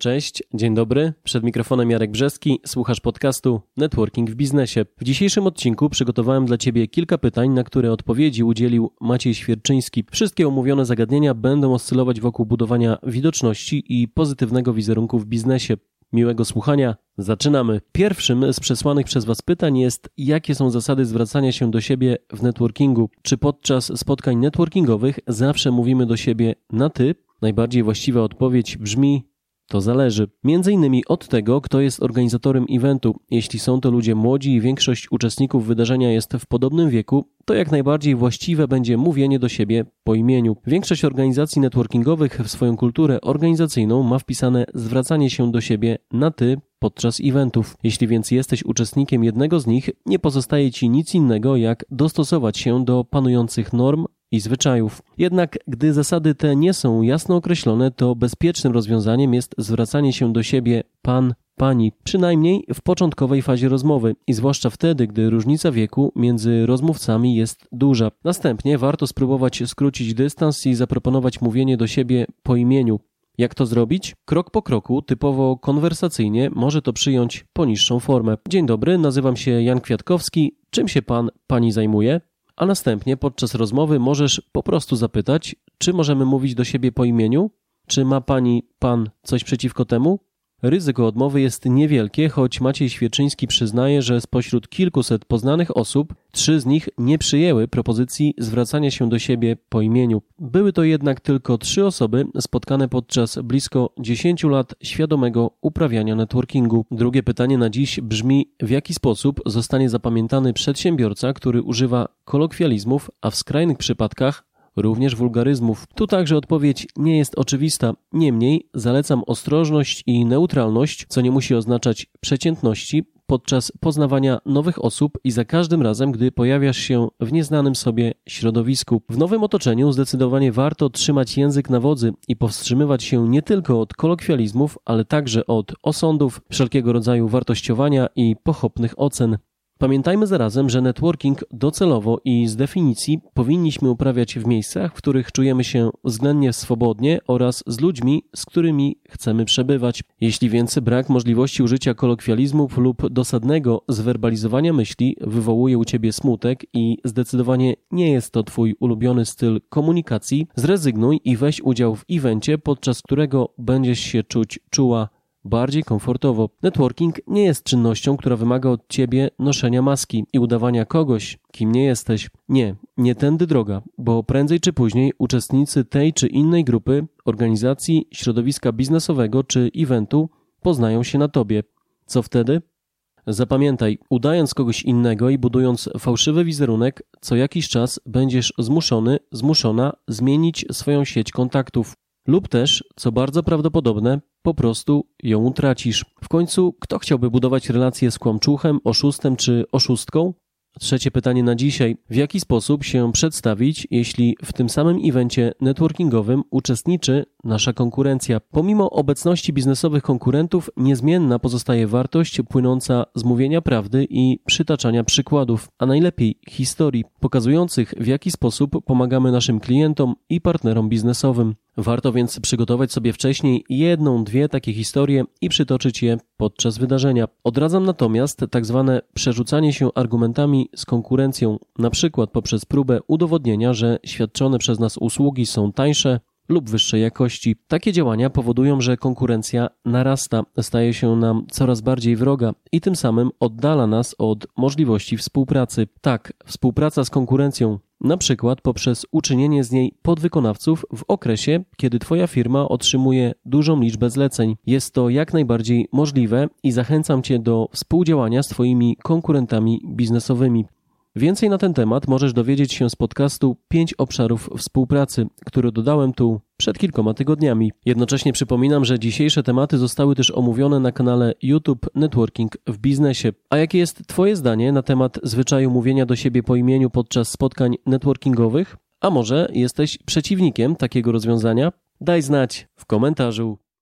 Cześć, dzień dobry. Przed mikrofonem Jarek Brzeski, słuchasz podcastu Networking w biznesie. W dzisiejszym odcinku przygotowałem dla Ciebie kilka pytań, na które odpowiedzi udzielił Maciej Świerczyński. Wszystkie omówione zagadnienia będą oscylować wokół budowania widoczności i pozytywnego wizerunku w biznesie. Miłego słuchania. Zaczynamy. Pierwszym z przesłanych przez Was pytań jest, jakie są zasady zwracania się do siebie w networkingu? Czy podczas spotkań networkingowych zawsze mówimy do siebie na ty? Najbardziej właściwa odpowiedź brzmi to zależy. Innymi od tego, kto jest organizatorem eventu. Jeśli są to ludzie młodzi i większość uczestników wydarzenia jest w podobnym wieku, to jak najbardziej właściwe będzie mówienie do siebie po imieniu. Większość organizacji networkingowych w swoją kulturę organizacyjną ma wpisane zwracanie się do siebie na ty podczas eventów. Jeśli więc jesteś uczestnikiem jednego z nich, nie pozostaje ci nic innego jak dostosować się do panujących norm i zwyczajów. Jednak gdy zasady te nie są jasno określone, to bezpiecznym rozwiązaniem jest zwracanie się do siebie pan, pani, przynajmniej w początkowej fazie rozmowy i zwłaszcza wtedy, gdy różnica wieku między rozmówcami jest duża. Następnie warto spróbować skrócić dystans i zaproponować mówienie do siebie po imieniu. Jak to zrobić? Krok po kroku, typowo konwersacyjnie, może to przyjąć poniższą formę. Dzień dobry, nazywam się Jan Kwiatkowski. Czym się pan, pani zajmuje? A następnie podczas rozmowy możesz po prostu zapytać, czy możemy mówić do siebie po imieniu? Czy ma pani, pan coś przeciwko temu? Ryzyko odmowy jest niewielkie, choć Maciej Świeczyński przyznaje, że spośród kilkuset poznanych osób, trzy z nich nie przyjęły propozycji zwracania się do siebie po imieniu. Były to jednak tylko trzy osoby spotkane podczas blisko 10 lat świadomego uprawiania networkingu. Drugie pytanie na dziś brzmi: w jaki sposób zostanie zapamiętany przedsiębiorca, który używa kolokwializmów, a w skrajnych przypadkach również wulgaryzmów. Tu także odpowiedź nie jest oczywista. Niemniej zalecam ostrożność i neutralność, co nie musi oznaczać przeciętności, podczas poznawania nowych osób i za każdym razem, gdy pojawiasz się w nieznanym sobie środowisku. W nowym otoczeniu zdecydowanie warto trzymać język na wodzy i powstrzymywać się nie tylko od kolokwializmów, ale także od osądów, wszelkiego rodzaju wartościowania i pochopnych ocen. Pamiętajmy zarazem, że networking docelowo i z definicji powinniśmy uprawiać w miejscach, w których czujemy się względnie swobodnie oraz z ludźmi, z którymi chcemy przebywać. Jeśli więc brak możliwości użycia kolokwializmów lub dosadnego zwerbalizowania myśli wywołuje u ciebie smutek i zdecydowanie nie jest to twój ulubiony styl komunikacji, zrezygnuj i weź udział w evencie, podczas którego będziesz się czuć czuła bardziej komfortowo. Networking nie jest czynnością, która wymaga od ciebie noszenia maski i udawania kogoś, kim nie jesteś. Nie, nie tędy droga, bo prędzej czy później uczestnicy tej czy innej grupy, organizacji, środowiska biznesowego czy eventu poznają się na tobie. Co wtedy? Zapamiętaj, udając kogoś innego i budując fałszywy wizerunek, co jakiś czas będziesz zmuszony, zmuszona zmienić swoją sieć kontaktów. Lub też, co bardzo prawdopodobne, po prostu ją utracisz. W końcu, kto chciałby budować relacje z kłamczuchem, oszustem czy oszustką? Trzecie pytanie na dzisiaj. W jaki sposób się przedstawić, jeśli w tym samym evencie networkingowym uczestniczy nasza konkurencja? Pomimo obecności biznesowych konkurentów, niezmienna pozostaje wartość płynąca z mówienia prawdy i przytaczania przykładów, a najlepiej historii, pokazujących w jaki sposób pomagamy naszym klientom i partnerom biznesowym. Warto więc przygotować sobie wcześniej jedną, dwie takie historie i przytoczyć je podczas wydarzenia. Odradzam natomiast tak zwane przerzucanie się argumentami z konkurencją, na przykład poprzez próbę udowodnienia, że świadczone przez nas usługi są tańsze lub wyższej jakości. Takie działania powodują, że konkurencja narasta, staje się nam coraz bardziej wroga i tym samym oddala nas od możliwości współpracy. Tak, współpraca z konkurencją na przykład poprzez uczynienie z niej podwykonawców w okresie, kiedy Twoja firma otrzymuje dużą liczbę zleceń. Jest to jak najbardziej możliwe i zachęcam Cię do współdziałania z Twoimi konkurentami biznesowymi. Więcej na ten temat możesz dowiedzieć się z podcastu 5 obszarów współpracy, który dodałem tu przed kilkoma tygodniami. Jednocześnie przypominam, że dzisiejsze tematy zostały też omówione na kanale YouTube Networking w biznesie. A jakie jest Twoje zdanie na temat zwyczaju mówienia do siebie po imieniu podczas spotkań networkingowych? A może jesteś przeciwnikiem takiego rozwiązania? Daj znać w komentarzu.